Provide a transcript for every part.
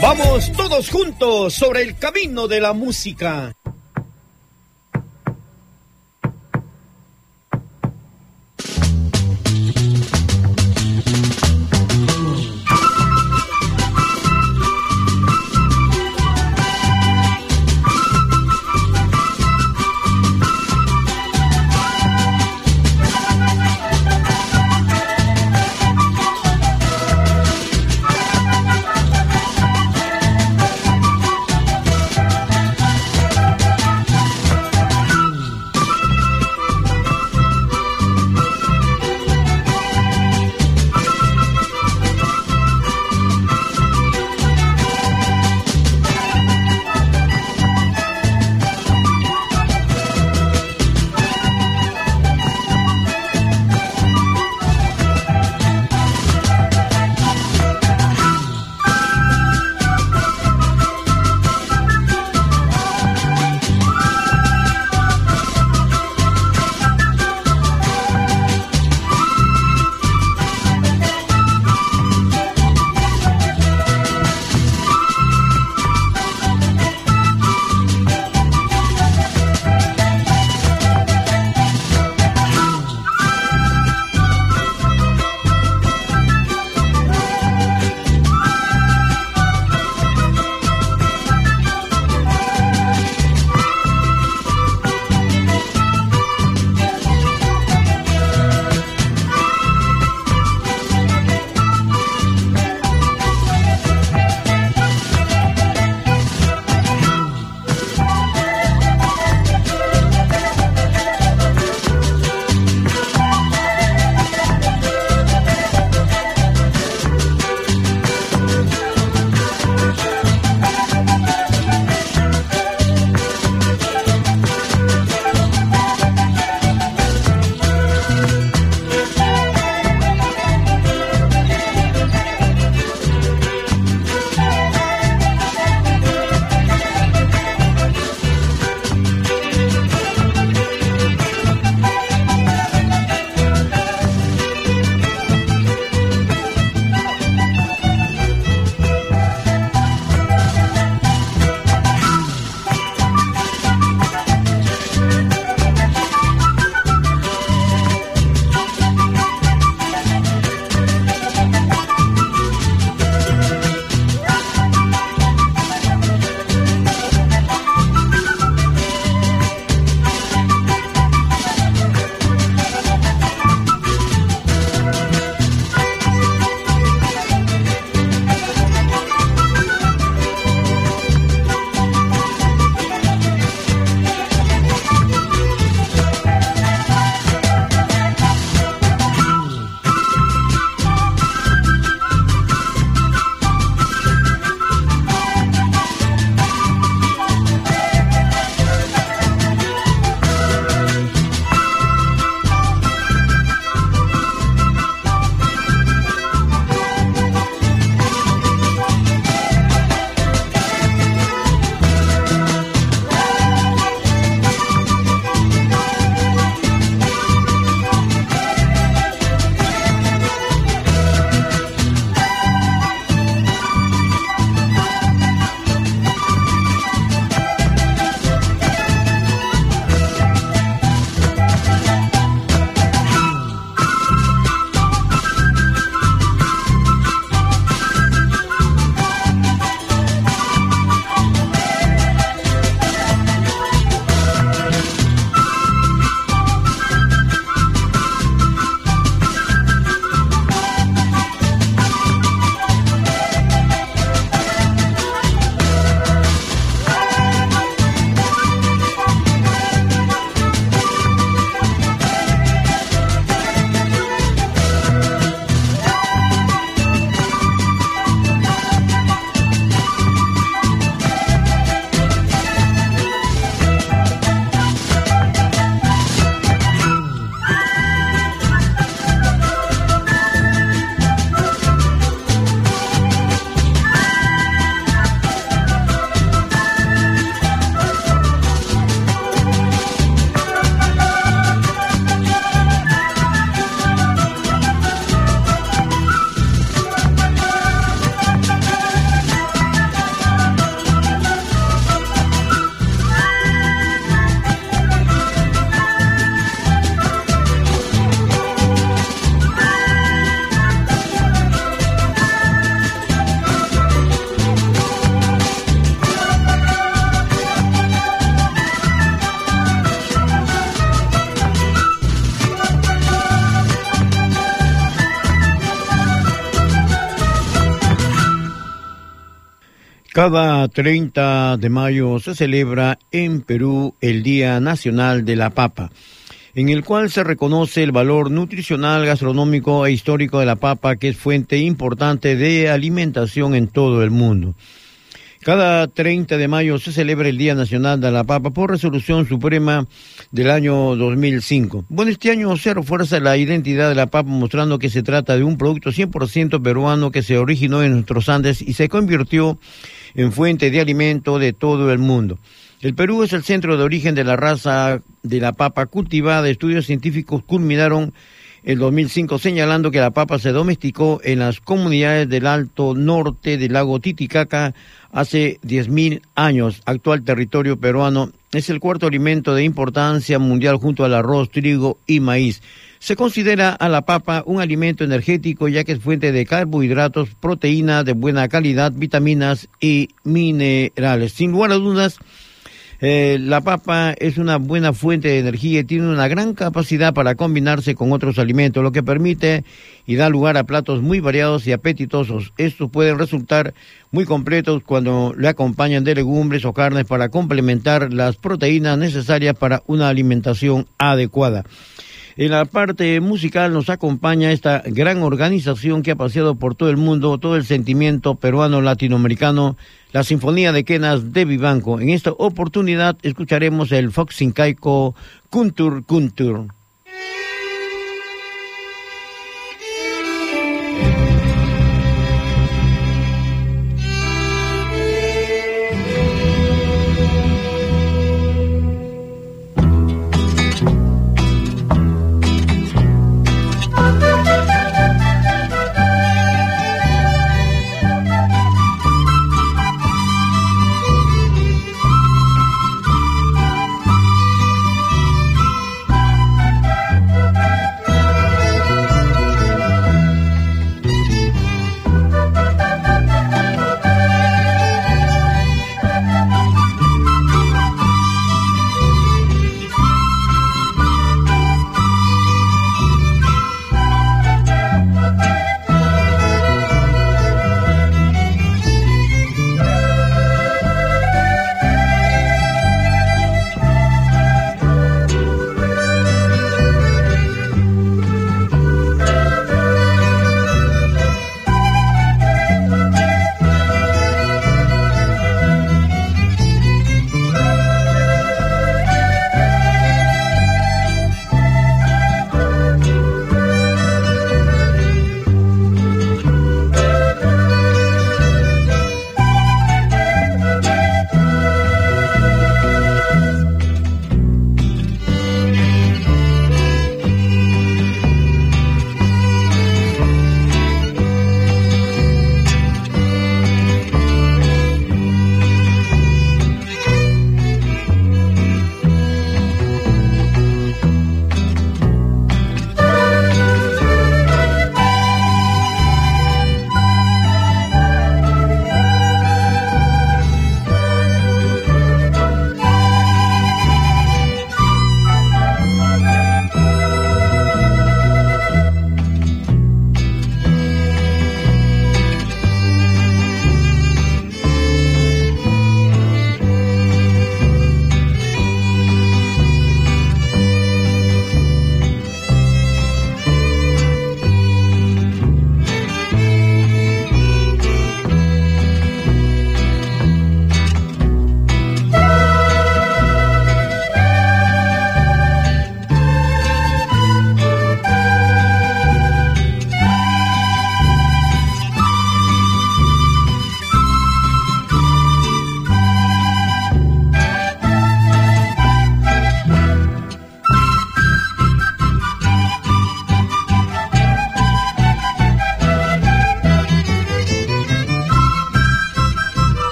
Vamos todos juntos sobre el camino de la música. Cada 30 de mayo se celebra en Perú el Día Nacional de la Papa, en el cual se reconoce el valor nutricional, gastronómico e histórico de la papa, que es fuente importante de alimentación en todo el mundo. Cada 30 de mayo se celebra el Día Nacional de la Papa por resolución suprema del año 2005. Bueno, este año se refuerza la identidad de la papa mostrando que se trata de un producto 100% peruano que se originó en nuestros Andes y se convirtió en fuente de alimento de todo el mundo. El Perú es el centro de origen de la raza de la papa cultivada. Estudios científicos culminaron el 2005 señalando que la papa se domesticó en las comunidades del Alto Norte del lago Titicaca hace 10.000 años. Actual territorio peruano es el cuarto alimento de importancia mundial junto al arroz, trigo y maíz. Se considera a la papa un alimento energético ya que es fuente de carbohidratos, proteína de buena calidad, vitaminas y minerales. Sin lugar a dudas, eh, la papa es una buena fuente de energía y tiene una gran capacidad para combinarse con otros alimentos, lo que permite y da lugar a platos muy variados y apetitosos. Estos pueden resultar muy completos cuando le acompañan de legumbres o carnes para complementar las proteínas necesarias para una alimentación adecuada. En la parte musical nos acompaña esta gran organización que ha paseado por todo el mundo todo el sentimiento peruano latinoamericano la Sinfonía de Quenas de Vivanco. En esta oportunidad escucharemos el Fox Incaico Kuntur Kuntur.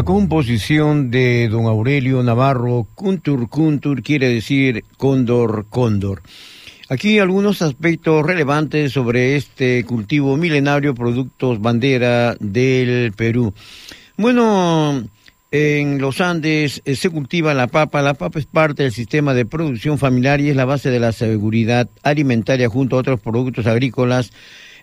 La composición de don Aurelio Navarro, Kuntur Kuntur, quiere decir cóndor, cóndor. Aquí algunos aspectos relevantes sobre este cultivo milenario, productos bandera del Perú. Bueno, en los Andes eh, se cultiva la papa. La papa es parte del sistema de producción familiar y es la base de la seguridad alimentaria junto a otros productos agrícolas,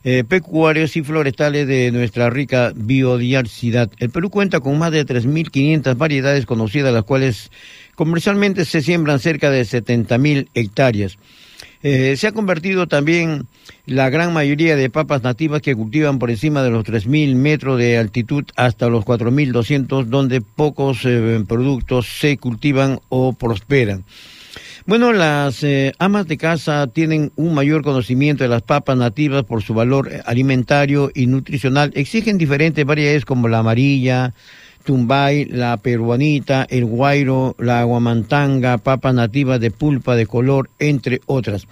eh, pecuarios y forestales de nuestra rica biodiversidad. El Perú cuenta con más de 3.500 variedades conocidas, las cuales comercialmente se siembran cerca de 70.000 hectáreas. Eh, se ha convertido también la gran mayoría de papas nativas que cultivan por encima de los 3.000 metros de altitud hasta los 4.200, donde pocos eh, productos se cultivan o prosperan. Bueno, las eh, amas de casa tienen un mayor conocimiento de las papas nativas por su valor alimentario y nutricional. Exigen diferentes variedades como la amarilla, tumbay, la peruanita, el guairo, la aguamantanga, papas nativas de pulpa de color, entre otras.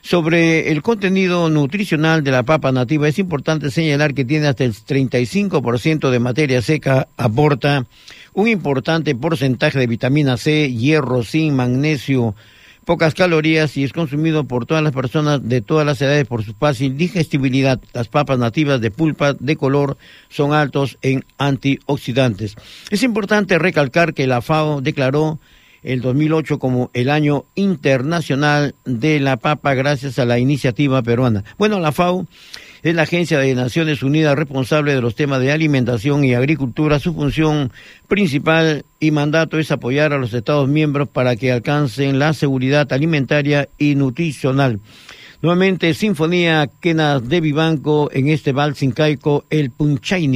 Sobre el contenido nutricional de la papa nativa, es importante señalar que tiene hasta el 35% de materia seca, aporta un importante porcentaje de vitamina C, hierro, zinc, magnesio, pocas calorías y es consumido por todas las personas de todas las edades por su fácil digestibilidad. Las papas nativas de pulpa de color son altos en antioxidantes. Es importante recalcar que la FAO declaró el 2008 como el año internacional de la papa gracias a la iniciativa peruana. Bueno, la FAO es la Agencia de Naciones Unidas responsable de los temas de alimentación y agricultura. Su función principal y mandato es apoyar a los Estados miembros para que alcancen la seguridad alimentaria y nutricional. Nuevamente, Sinfonía Kenas de Vivanco en este vals incaico, el Punchay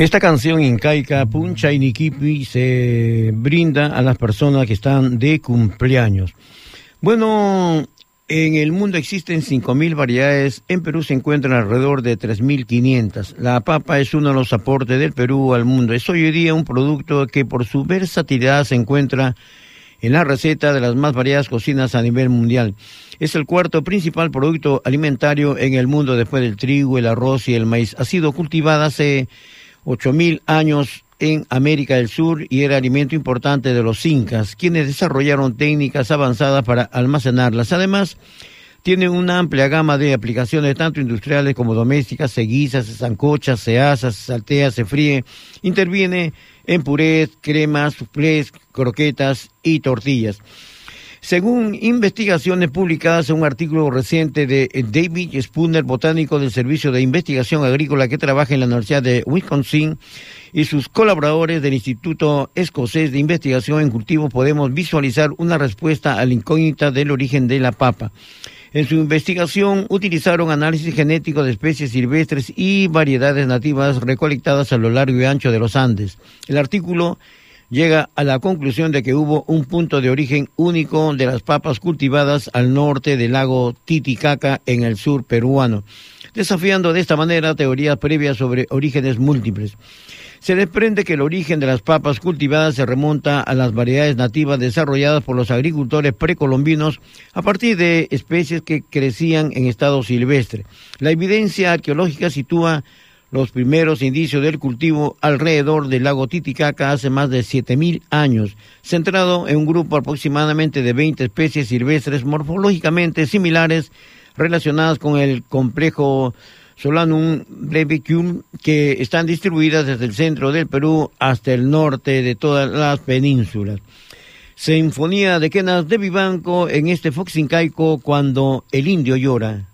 Esta canción incaica, Puncha Iniquipi, se brinda a las personas que están de cumpleaños. Bueno, en el mundo existen 5.000 variedades, en Perú se encuentran alrededor de 3.500. La papa es uno de los aportes del Perú al mundo. Es hoy día un producto que por su versatilidad se encuentra en la receta de las más variadas cocinas a nivel mundial. Es el cuarto principal producto alimentario en el mundo después del trigo, el arroz y el maíz. Ha sido cultivada hace... Se 8.000 años en América del Sur y era alimento importante de los incas, quienes desarrollaron técnicas avanzadas para almacenarlas. Además, tienen una amplia gama de aplicaciones, tanto industriales como domésticas, se guisa, se sancocha, se asa, se saltea, se fríe, interviene en purés, cremas, suplés, croquetas y tortillas. Según investigaciones publicadas en un artículo reciente de David Spooner, botánico del Servicio de Investigación Agrícola que trabaja en la Universidad de Wisconsin, y sus colaboradores del Instituto Escocés de Investigación en Cultivo, podemos visualizar una respuesta a la incógnita del origen de la papa. En su investigación utilizaron análisis genético de especies silvestres y variedades nativas recolectadas a lo largo y ancho de los Andes. El artículo llega a la conclusión de que hubo un punto de origen único de las papas cultivadas al norte del lago Titicaca en el sur peruano, desafiando de esta manera teorías previas sobre orígenes múltiples. Se desprende que el origen de las papas cultivadas se remonta a las variedades nativas desarrolladas por los agricultores precolombinos a partir de especies que crecían en estado silvestre. La evidencia arqueológica sitúa los primeros indicios del cultivo alrededor del lago Titicaca hace más de 7.000 años, centrado en un grupo aproximadamente de 20 especies silvestres morfológicamente similares relacionadas con el complejo Solanum brevicum que están distribuidas desde el centro del Perú hasta el norte de todas las penínsulas. Sinfonía de Quenas de Vivanco en este Foxincaico cuando el indio llora.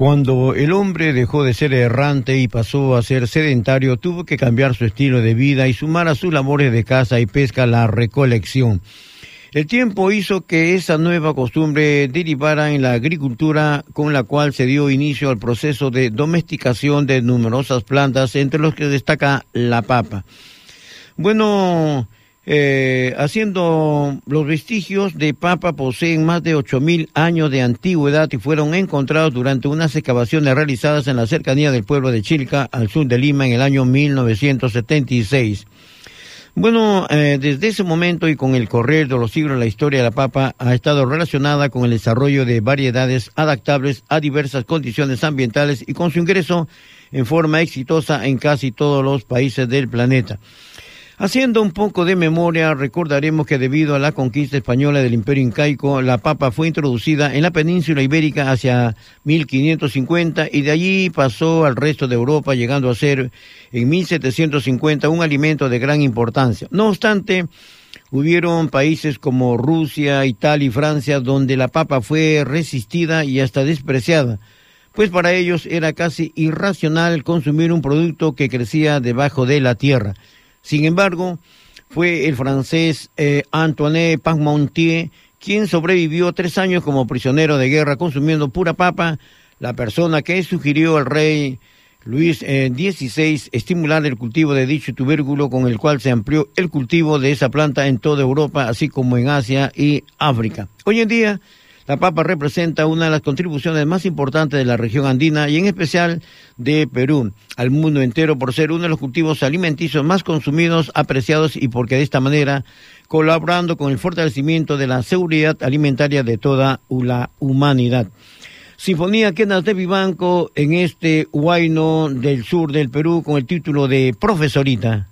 Cuando el hombre dejó de ser errante y pasó a ser sedentario, tuvo que cambiar su estilo de vida y sumar a sus labores de caza y pesca la recolección. El tiempo hizo que esa nueva costumbre derivara en la agricultura con la cual se dio inicio al proceso de domesticación de numerosas plantas, entre los que destaca la papa. Bueno, eh, haciendo los vestigios de papa poseen más de ocho mil años de antigüedad y fueron encontrados durante unas excavaciones realizadas en la cercanía del pueblo de Chilca, al sur de Lima, en el año 1976. Bueno, eh, desde ese momento y con el correr de los siglos, la historia de la papa ha estado relacionada con el desarrollo de variedades adaptables a diversas condiciones ambientales y con su ingreso en forma exitosa en casi todos los países del planeta. Haciendo un poco de memoria, recordaremos que debido a la conquista española del Imperio Incaico, la papa fue introducida en la península ibérica hacia 1550 y de allí pasó al resto de Europa, llegando a ser en 1750 un alimento de gran importancia. No obstante, hubieron países como Rusia, Italia y Francia donde la papa fue resistida y hasta despreciada pues para ellos era casi irracional consumir un producto que crecía debajo de la tierra. Sin embargo, fue el francés eh, Antoine quien sobrevivió tres años como prisionero de guerra consumiendo pura papa, la persona que sugirió al rey Luis XVI eh, estimular el cultivo de dicho tubérculo con el cual se amplió el cultivo de esa planta en toda Europa, así como en Asia y África. Hoy en día, la papa representa una de las contribuciones más importantes de la región andina y en especial de Perú al mundo entero por ser uno de los cultivos alimenticios más consumidos, apreciados y porque de esta manera colaborando con el fortalecimiento de la seguridad alimentaria de toda la humanidad. Sinfonía Quenas de Vivanco en este Huayno del sur del Perú con el título de Profesorita.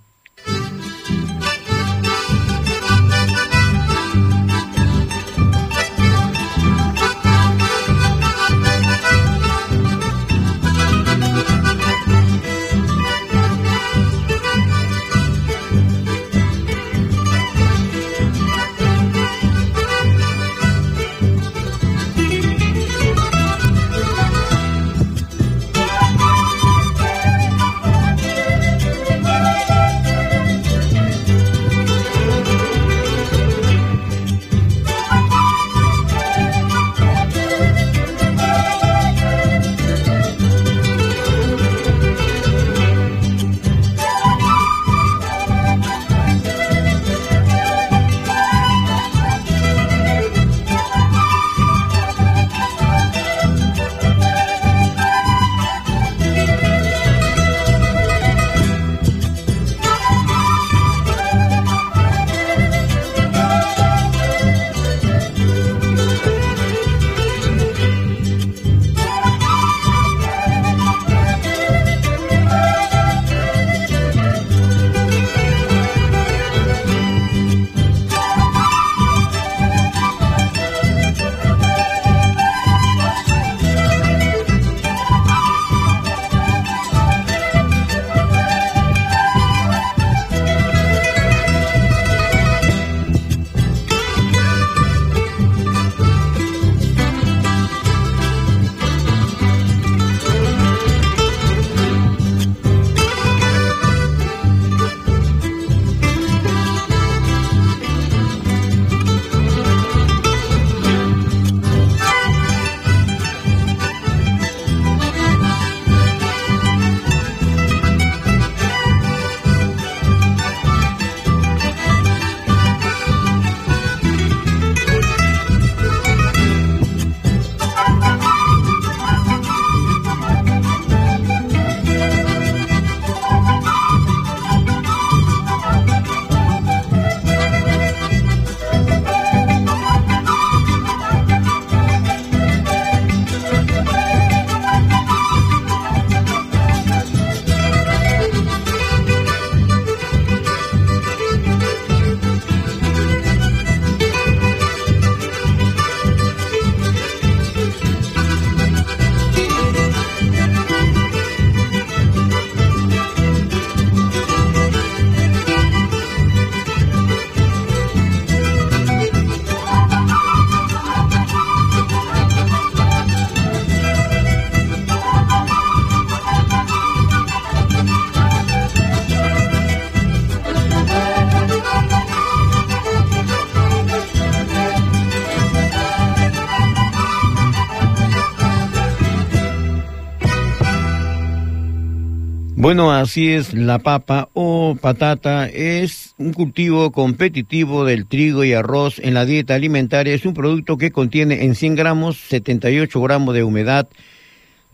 Bueno, así es, la papa o patata es un cultivo competitivo del trigo y arroz en la dieta alimentaria. Es un producto que contiene en 100 gramos 78 gramos de humedad,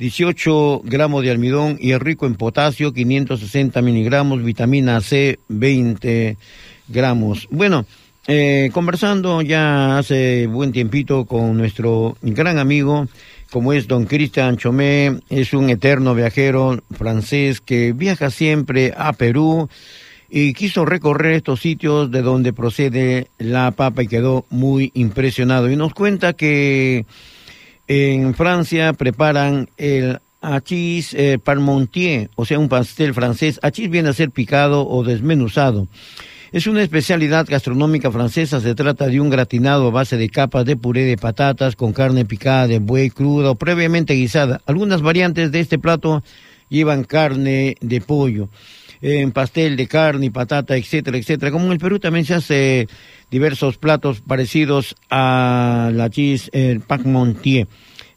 18 gramos de almidón y es rico en potasio, 560 miligramos, vitamina C, 20 gramos. Bueno, eh, conversando ya hace buen tiempito con nuestro gran amigo, como es don Cristian Chomé, es un eterno viajero francés que viaja siempre a Perú y quiso recorrer estos sitios de donde procede la papa y quedó muy impresionado. Y nos cuenta que en Francia preparan el hachís eh, parmentier, o sea, un pastel francés. Hachís viene a ser picado o desmenuzado. Es una especialidad gastronómica francesa. Se trata de un gratinado a base de capas de puré de patatas con carne picada de buey cruda o previamente guisada. Algunas variantes de este plato llevan carne de pollo, en pastel de carne patata, etcétera, etcétera. Como en el Perú también se hace diversos platos parecidos a la cheese el Montier.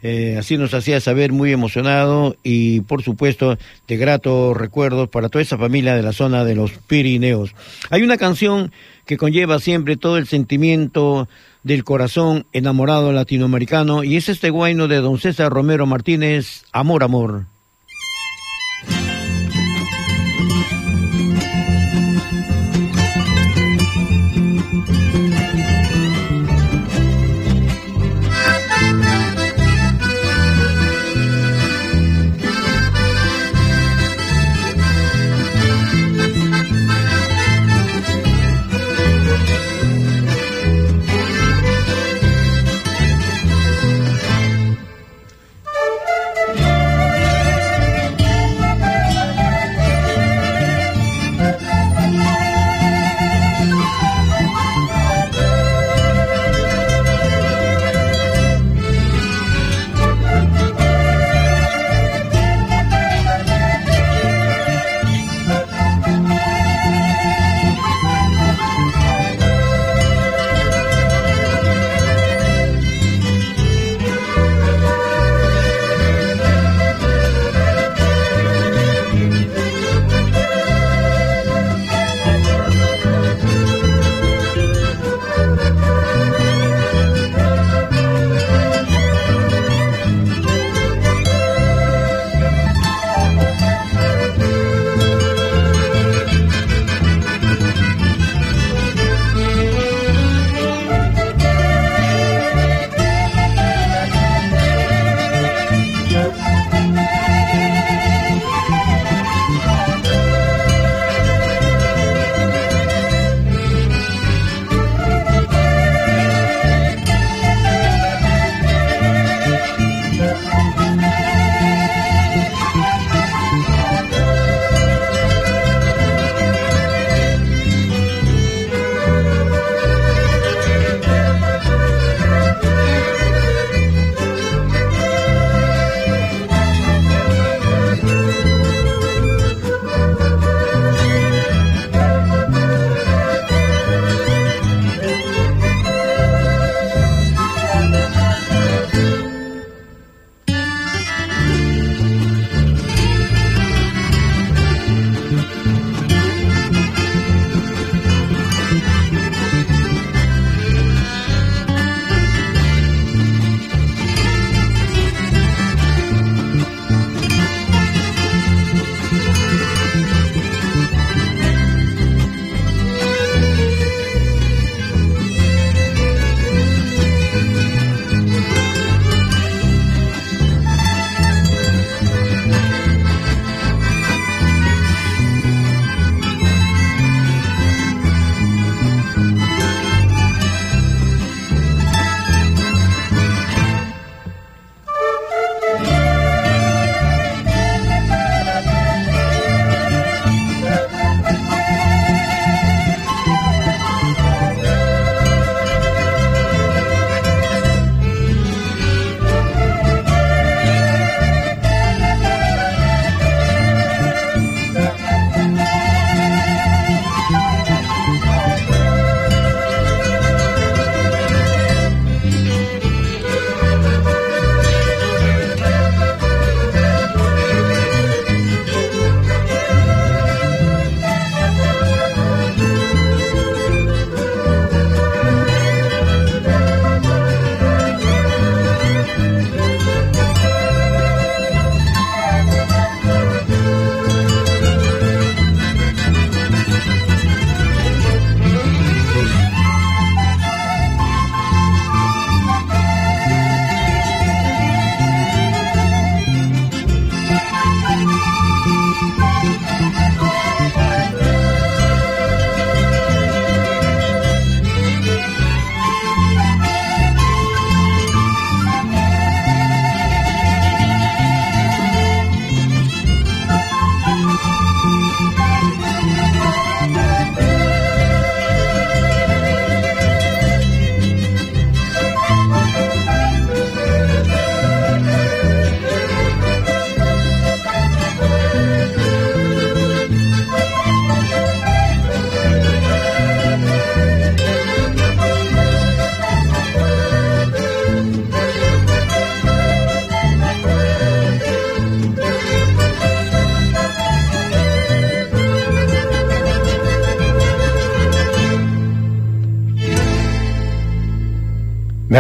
Eh, así nos hacía saber muy emocionado y por supuesto de gratos recuerdos para toda esa familia de la zona de los Pirineos. Hay una canción que conlleva siempre todo el sentimiento del corazón enamorado latinoamericano y es este guayno de don César Romero Martínez, Amor, Amor.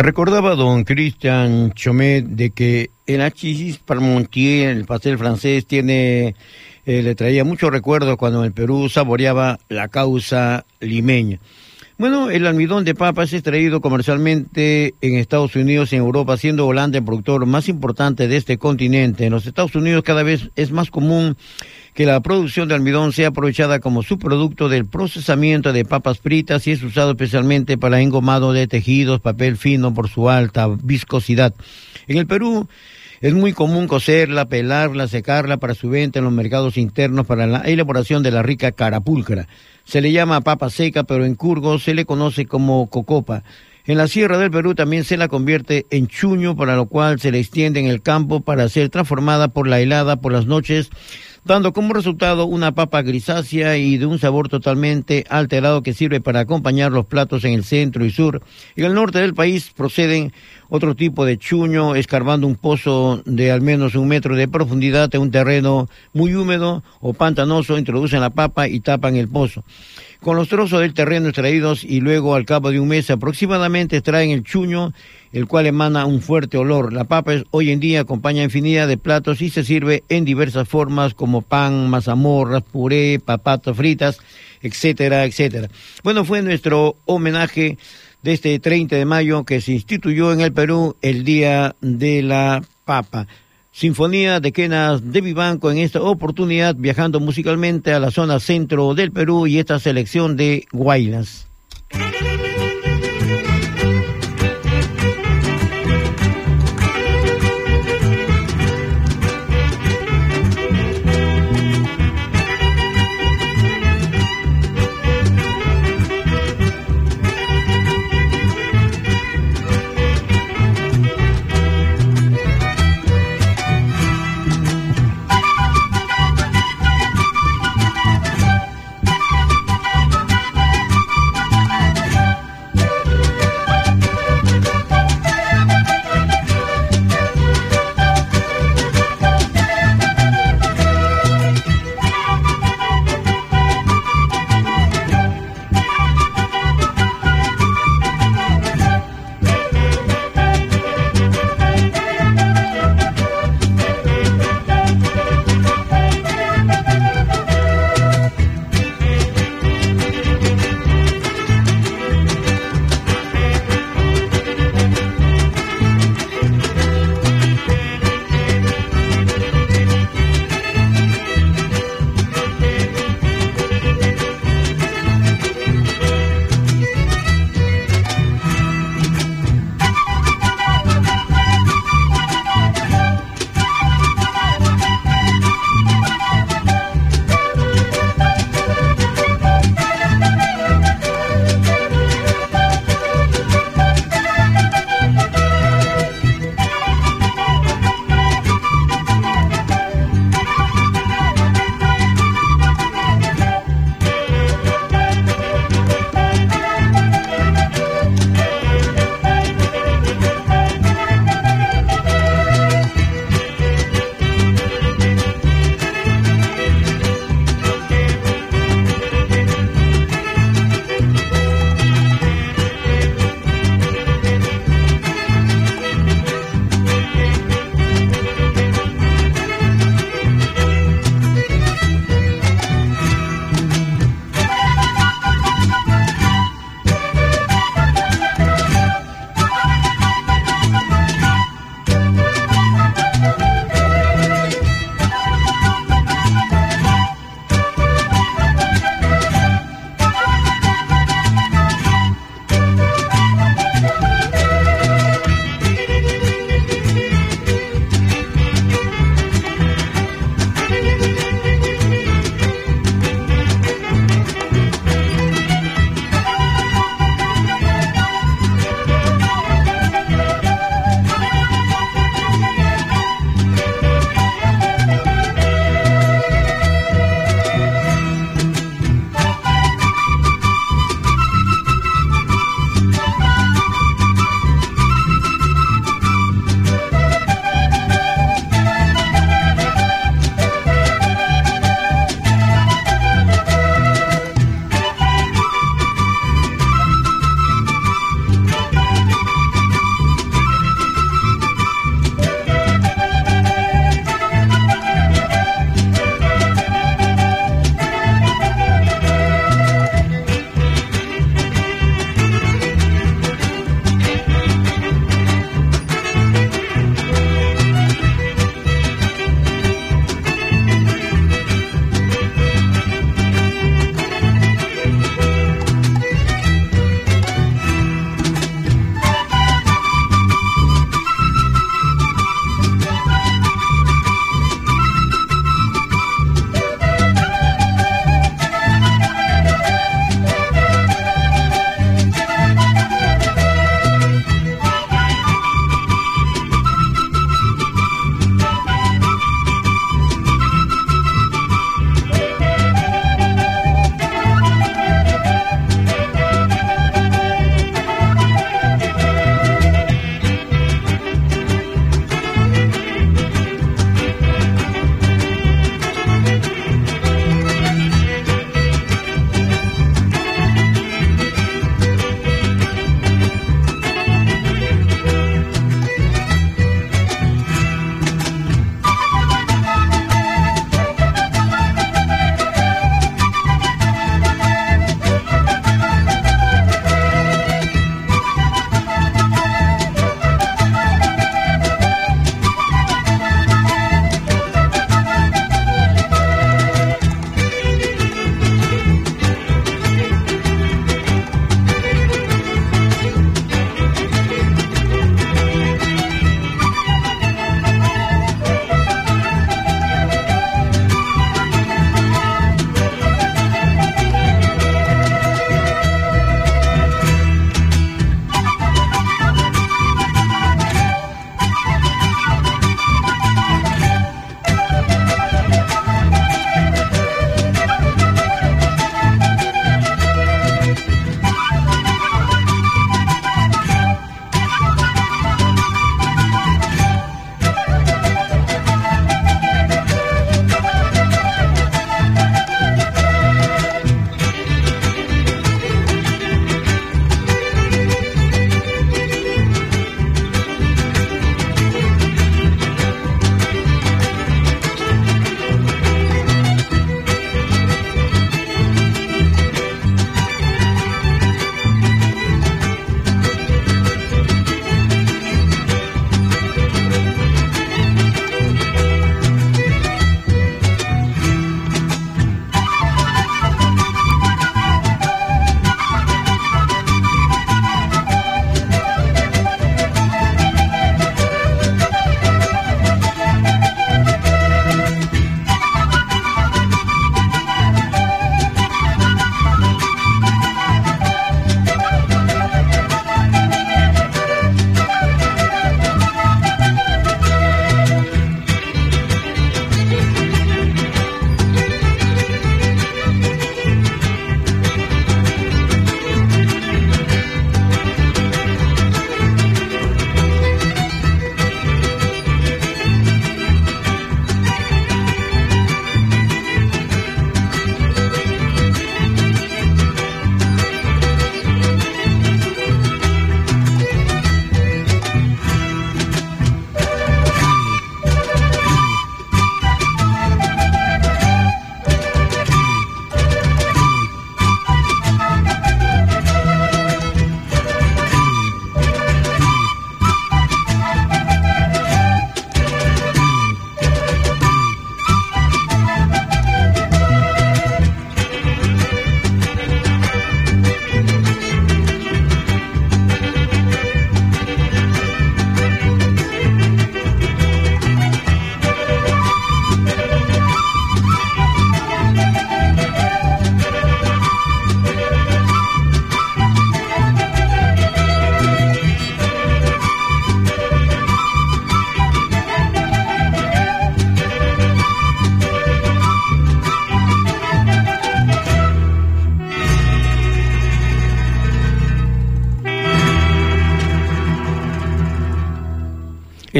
Recordaba don Christian Chomet de que el hachís parmentier, el pastel francés, tiene, eh, le traía muchos recuerdos cuando en el Perú saboreaba la causa limeña. Bueno, el almidón de papa es extraído comercialmente en Estados Unidos y en Europa, siendo Holanda el productor más importante de este continente. En los Estados Unidos cada vez es más común que la producción de almidón sea aprovechada como subproducto del procesamiento de papas fritas y es usado especialmente para engomado de tejidos, papel fino por su alta viscosidad. En el Perú es muy común cocerla, pelarla, secarla para su venta en los mercados internos para la elaboración de la rica carapulcra. Se le llama papa seca, pero en Curgo se le conoce como cocopa. En la Sierra del Perú también se la convierte en chuño, para lo cual se le extiende en el campo para ser transformada por la helada por las noches dando como resultado una papa grisácea y de un sabor totalmente alterado que sirve para acompañar los platos en el centro y sur. En el norte del país proceden otro tipo de chuño, escarbando un pozo de al menos un metro de profundidad en un terreno muy húmedo o pantanoso, introducen la papa y tapan el pozo. Con los trozos del terreno extraídos y luego al cabo de un mes aproximadamente extraen el chuño, el cual emana un fuerte olor. La papa hoy en día acompaña infinidad de platos y se sirve en diversas formas como pan, mazamorras, puré, papatas fritas, etcétera, etcétera. Bueno, fue nuestro homenaje de este 30 de mayo que se instituyó en el Perú el Día de la Papa. Sinfonía de Quenas de Vivanco en esta oportunidad viajando musicalmente a la zona centro del Perú y esta selección de Guaylas.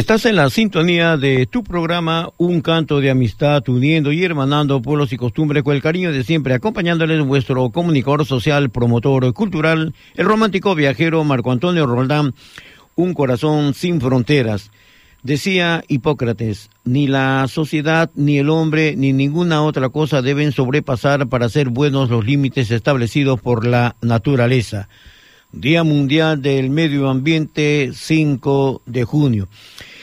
Estás en la sintonía de tu programa Un canto de amistad, uniendo y hermanando pueblos y costumbres con el cariño de siempre, acompañándoles vuestro comunicador social, promotor cultural, el romántico viajero Marco Antonio Roldán, un corazón sin fronteras. Decía Hipócrates, ni la sociedad, ni el hombre, ni ninguna otra cosa deben sobrepasar para ser buenos los límites establecidos por la naturaleza. Día Mundial del Medio Ambiente, 5 de junio.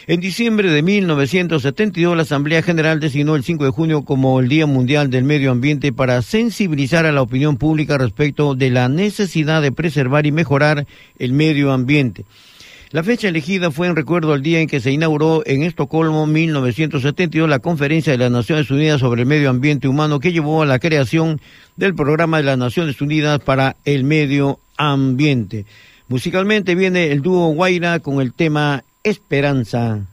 En diciembre de 1972, la Asamblea General designó el 5 de junio como el Día Mundial del Medio Ambiente para sensibilizar a la opinión pública respecto de la necesidad de preservar y mejorar el medio ambiente. La fecha elegida fue en recuerdo al día en que se inauguró en Estocolmo 1972 la Conferencia de las Naciones Unidas sobre el Medio Ambiente Humano que llevó a la creación del Programa de las Naciones Unidas para el Medio Ambiente. Musicalmente viene el dúo Guaira con el tema Esperanza.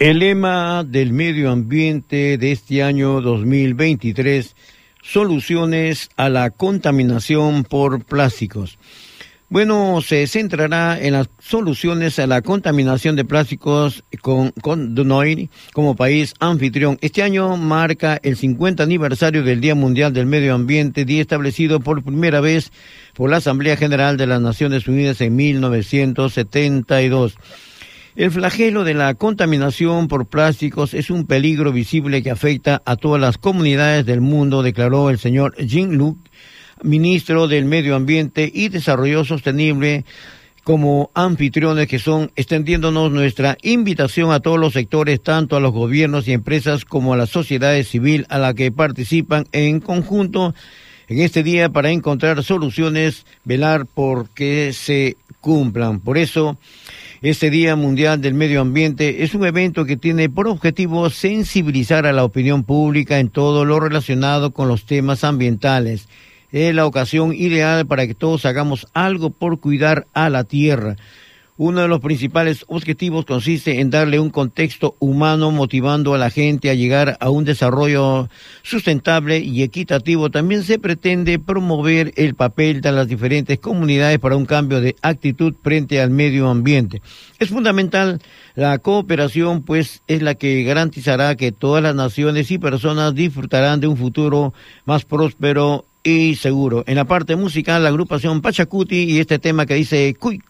El lema del medio ambiente de este año 2023, soluciones a la contaminación por plásticos. Bueno, se centrará en las soluciones a la contaminación de plásticos con, con Dunoir como país anfitrión. Este año marca el 50 aniversario del Día Mundial del Medio Ambiente, día establecido por primera vez por la Asamblea General de las Naciones Unidas en 1972. El flagelo de la contaminación por plásticos es un peligro visible que afecta a todas las comunidades del mundo, declaró el señor Jean Luc, ministro del Medio Ambiente y Desarrollo Sostenible, como anfitriones que son extendiéndonos nuestra invitación a todos los sectores, tanto a los gobiernos y empresas como a la sociedad civil a la que participan en conjunto en este día para encontrar soluciones, velar por que se cumplan. Por eso, este Día Mundial del Medio Ambiente es un evento que tiene por objetivo sensibilizar a la opinión pública en todo lo relacionado con los temas ambientales. Es la ocasión ideal para que todos hagamos algo por cuidar a la tierra. Uno de los principales objetivos consiste en darle un contexto humano motivando a la gente a llegar a un desarrollo sustentable y equitativo. También se pretende promover el papel de las diferentes comunidades para un cambio de actitud frente al medio ambiente. Es fundamental la cooperación, pues es la que garantizará que todas las naciones y personas disfrutarán de un futuro más próspero y seguro. En la parte musical, la agrupación Pachacuti y este tema que dice Cuy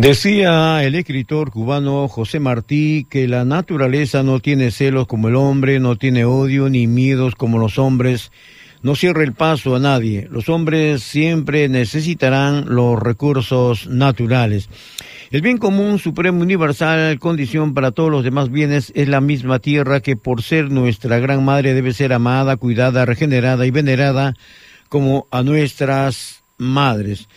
Decía el escritor cubano José Martí que la naturaleza no tiene celos como el hombre, no tiene odio ni miedos como los hombres, no cierra el paso a nadie. Los hombres siempre necesitarán los recursos naturales. El bien común, supremo, universal, condición para todos los demás bienes, es la misma tierra que por ser nuestra gran madre debe ser amada, cuidada, regenerada y venerada como a nuestras madres.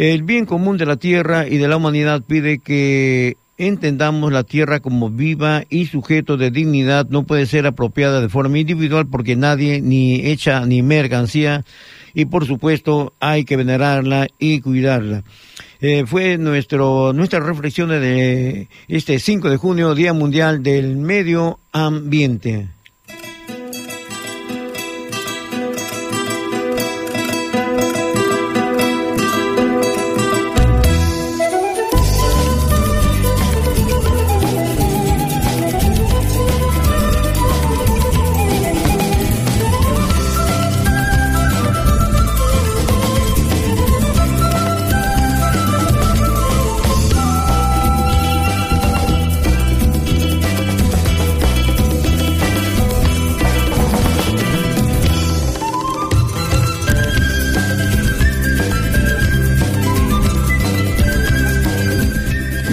El bien común de la tierra y de la humanidad pide que entendamos la tierra como viva y sujeto de dignidad, no puede ser apropiada de forma individual porque nadie ni echa ni mercancía y por supuesto hay que venerarla y cuidarla. Eh, fue nuestro, nuestra reflexión de este 5 de junio, Día Mundial del Medio Ambiente.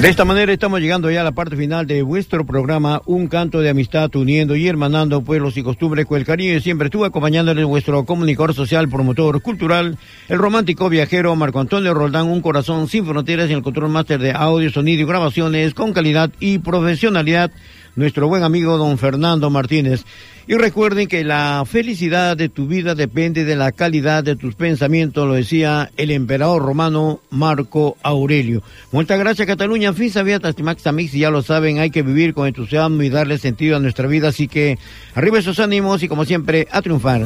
De esta manera estamos llegando ya a la parte final de vuestro programa, Un canto de amistad uniendo y hermanando pueblos y costumbres con el cariño siempre estuvo acompañándoles vuestro comunicador social, promotor cultural, el romántico viajero Marco Antonio Roldán, un corazón sin fronteras en el control máster de audio, sonido y grabaciones con calidad y profesionalidad, nuestro buen amigo don Fernando Martínez. Y recuerden que la felicidad de tu vida depende de la calidad de tus pensamientos, lo decía el emperador romano Marco Aurelio. Muchas gracias Cataluña, fin sabía Tastimax Amix, ya lo saben, hay que vivir con entusiasmo y darle sentido a nuestra vida, así que arriba esos ánimos y como siempre, a triunfar.